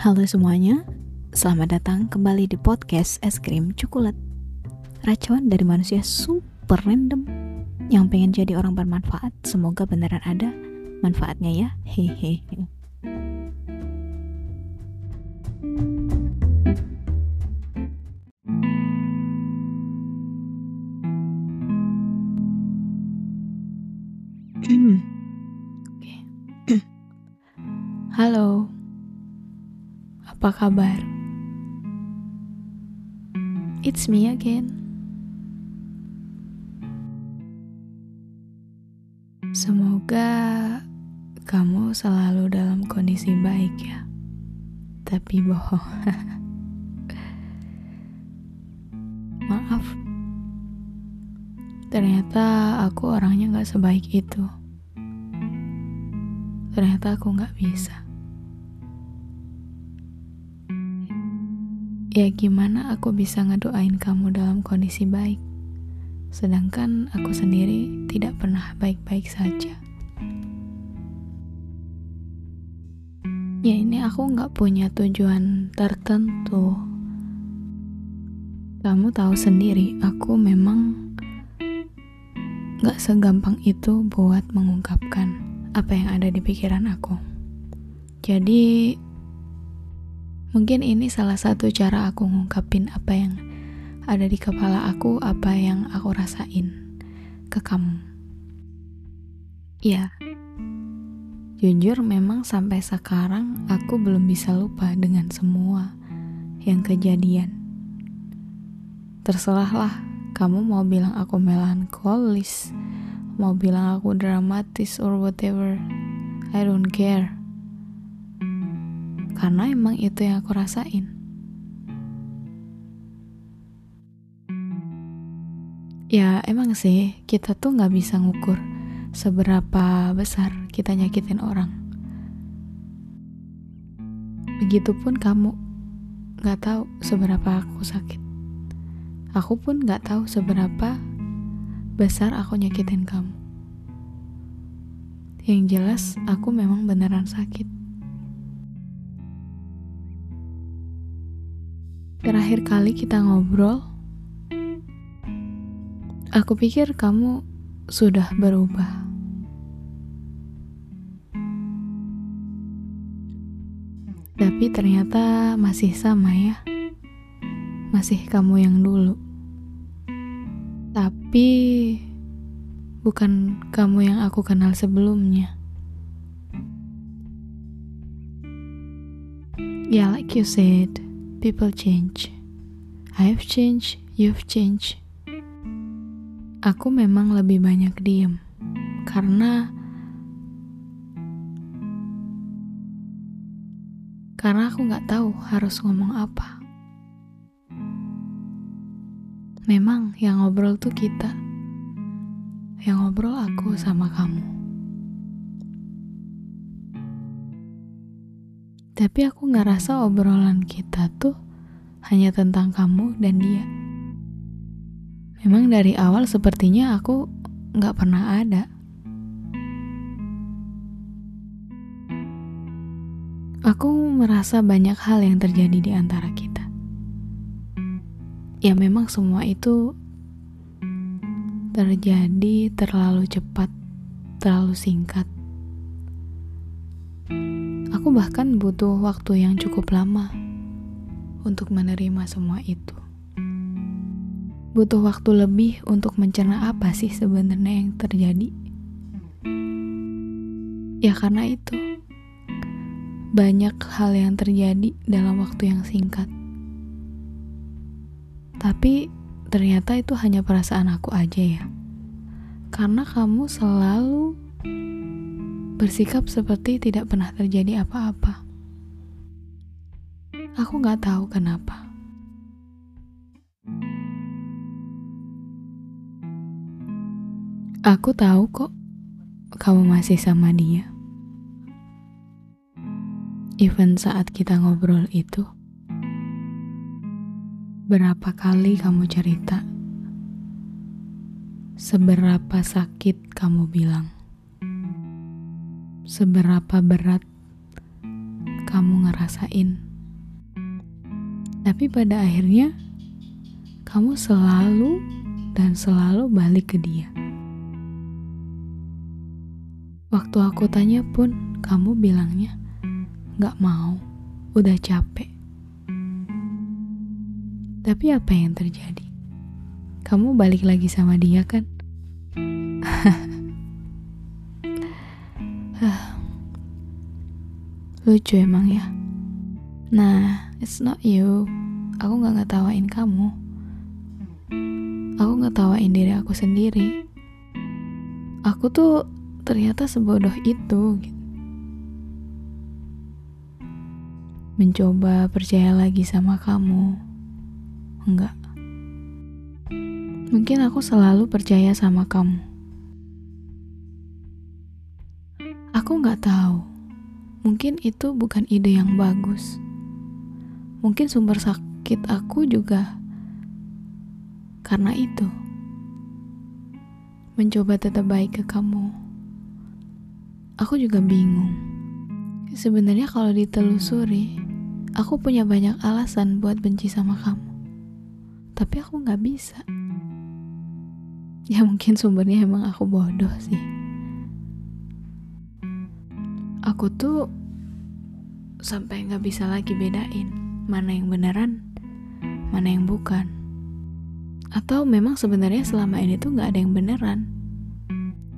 Halo semuanya, selamat datang kembali di podcast Es Krim Coklat. Racuan dari manusia super random yang pengen jadi orang bermanfaat. Semoga beneran ada manfaatnya ya. Hehehe. Apa kabar? It's me again. Semoga kamu selalu dalam kondisi baik ya. Tapi bohong. Maaf. Ternyata aku orangnya gak sebaik itu. Ternyata aku gak bisa. Ya gimana aku bisa ngedoain kamu dalam kondisi baik, sedangkan aku sendiri tidak pernah baik-baik saja. Ya ini aku nggak punya tujuan tertentu. Kamu tahu sendiri, aku memang nggak segampang itu buat mengungkapkan apa yang ada di pikiran aku. Jadi Mungkin ini salah satu cara aku ngungkapin apa yang ada di kepala aku, apa yang aku rasain ke kamu. Ya, jujur memang sampai sekarang aku belum bisa lupa dengan semua yang kejadian. Terserahlah kamu mau bilang aku melankolis, mau bilang aku dramatis or whatever. I don't care karena emang itu yang aku rasain. Ya emang sih kita tuh nggak bisa ngukur seberapa besar kita nyakitin orang. Begitupun kamu nggak tahu seberapa aku sakit. Aku pun nggak tahu seberapa besar aku nyakitin kamu. Yang jelas aku memang beneran sakit. Terakhir kali kita ngobrol, aku pikir kamu sudah berubah. Tapi ternyata masih sama ya. Masih kamu yang dulu. Tapi bukan kamu yang aku kenal sebelumnya. Ya, yeah, like you said, People change. I've changed, you've changed. Aku memang lebih banyak diem karena karena aku nggak tahu harus ngomong apa. Memang yang ngobrol tuh kita, yang ngobrol aku sama kamu. Tapi aku ngerasa obrolan kita tuh hanya tentang kamu dan dia. Memang dari awal sepertinya aku gak pernah ada. Aku merasa banyak hal yang terjadi di antara kita. Ya memang semua itu terjadi terlalu cepat, terlalu singkat. Aku bahkan butuh waktu yang cukup lama untuk menerima semua itu. Butuh waktu lebih untuk mencerna apa sih sebenarnya yang terjadi. Ya karena itu, banyak hal yang terjadi dalam waktu yang singkat. Tapi ternyata itu hanya perasaan aku aja ya. Karena kamu selalu bersikap seperti tidak pernah terjadi apa-apa. Aku gak tahu kenapa. Aku tahu kok kamu masih sama dia. Even saat kita ngobrol itu, berapa kali kamu cerita, seberapa sakit kamu bilang seberapa berat kamu ngerasain Tapi pada akhirnya kamu selalu dan selalu balik ke dia. Waktu aku tanya pun, kamu bilangnya gak mau, udah capek. Tapi apa yang terjadi? Kamu balik lagi sama dia kan? Lucu emang ya. Nah, it's not you. Aku gak ngetawain kamu. Aku ngetawain diri aku sendiri. Aku tuh ternyata sebodoh itu. Gitu. Mencoba percaya lagi sama kamu. Enggak. Mungkin aku selalu percaya sama kamu. Aku nggak tahu Mungkin itu bukan ide yang bagus. Mungkin sumber sakit aku juga karena itu. Mencoba tetap baik ke kamu. Aku juga bingung. Sebenarnya kalau ditelusuri, aku punya banyak alasan buat benci sama kamu. Tapi aku nggak bisa. Ya mungkin sumbernya emang aku bodoh sih aku tuh sampai nggak bisa lagi bedain mana yang beneran, mana yang bukan. Atau memang sebenarnya selama ini tuh nggak ada yang beneran.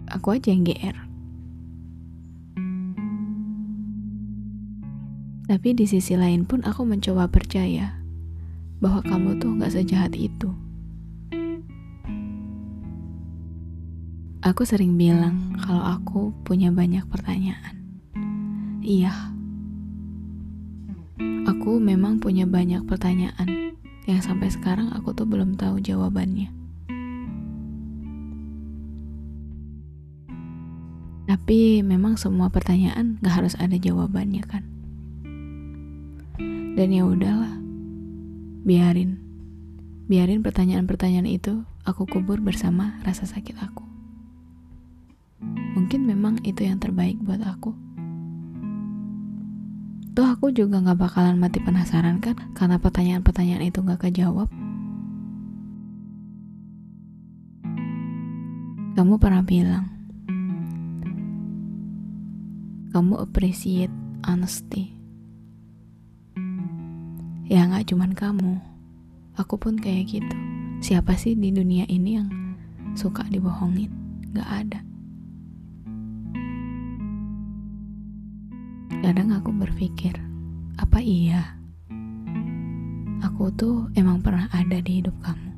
Aku aja yang GR. Tapi di sisi lain pun aku mencoba percaya bahwa kamu tuh nggak sejahat itu. Aku sering bilang kalau aku punya banyak pertanyaan. Iya, aku memang punya banyak pertanyaan yang sampai sekarang aku tuh belum tahu jawabannya. Tapi memang semua pertanyaan gak harus ada jawabannya kan. Dan ya udahlah, biarin, biarin pertanyaan-pertanyaan itu aku kubur bersama rasa sakit aku. Mungkin memang itu yang terbaik buat aku. Tuh aku juga gak bakalan mati penasaran kan karena pertanyaan-pertanyaan itu gak kejawab. Kamu pernah bilang, kamu appreciate honesty. Ya gak cuman kamu, aku pun kayak gitu. Siapa sih di dunia ini yang suka dibohongin? Gak ada. Kadang aku berpikir, apa iya aku tuh emang pernah ada di hidup kamu?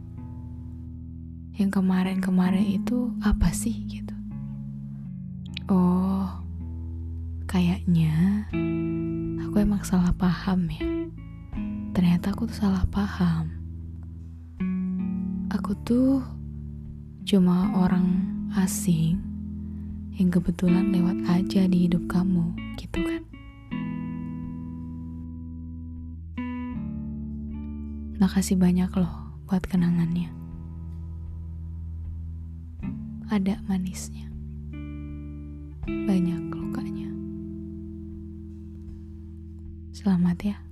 Yang kemarin-kemarin itu apa sih gitu? Oh, kayaknya aku emang salah paham ya. Ternyata aku tuh salah paham. Aku tuh cuma orang asing yang kebetulan lewat aja di hidup kamu, gitu kan? Makasih banyak loh buat kenangannya. Ada manisnya. Banyak lukanya. Selamat ya.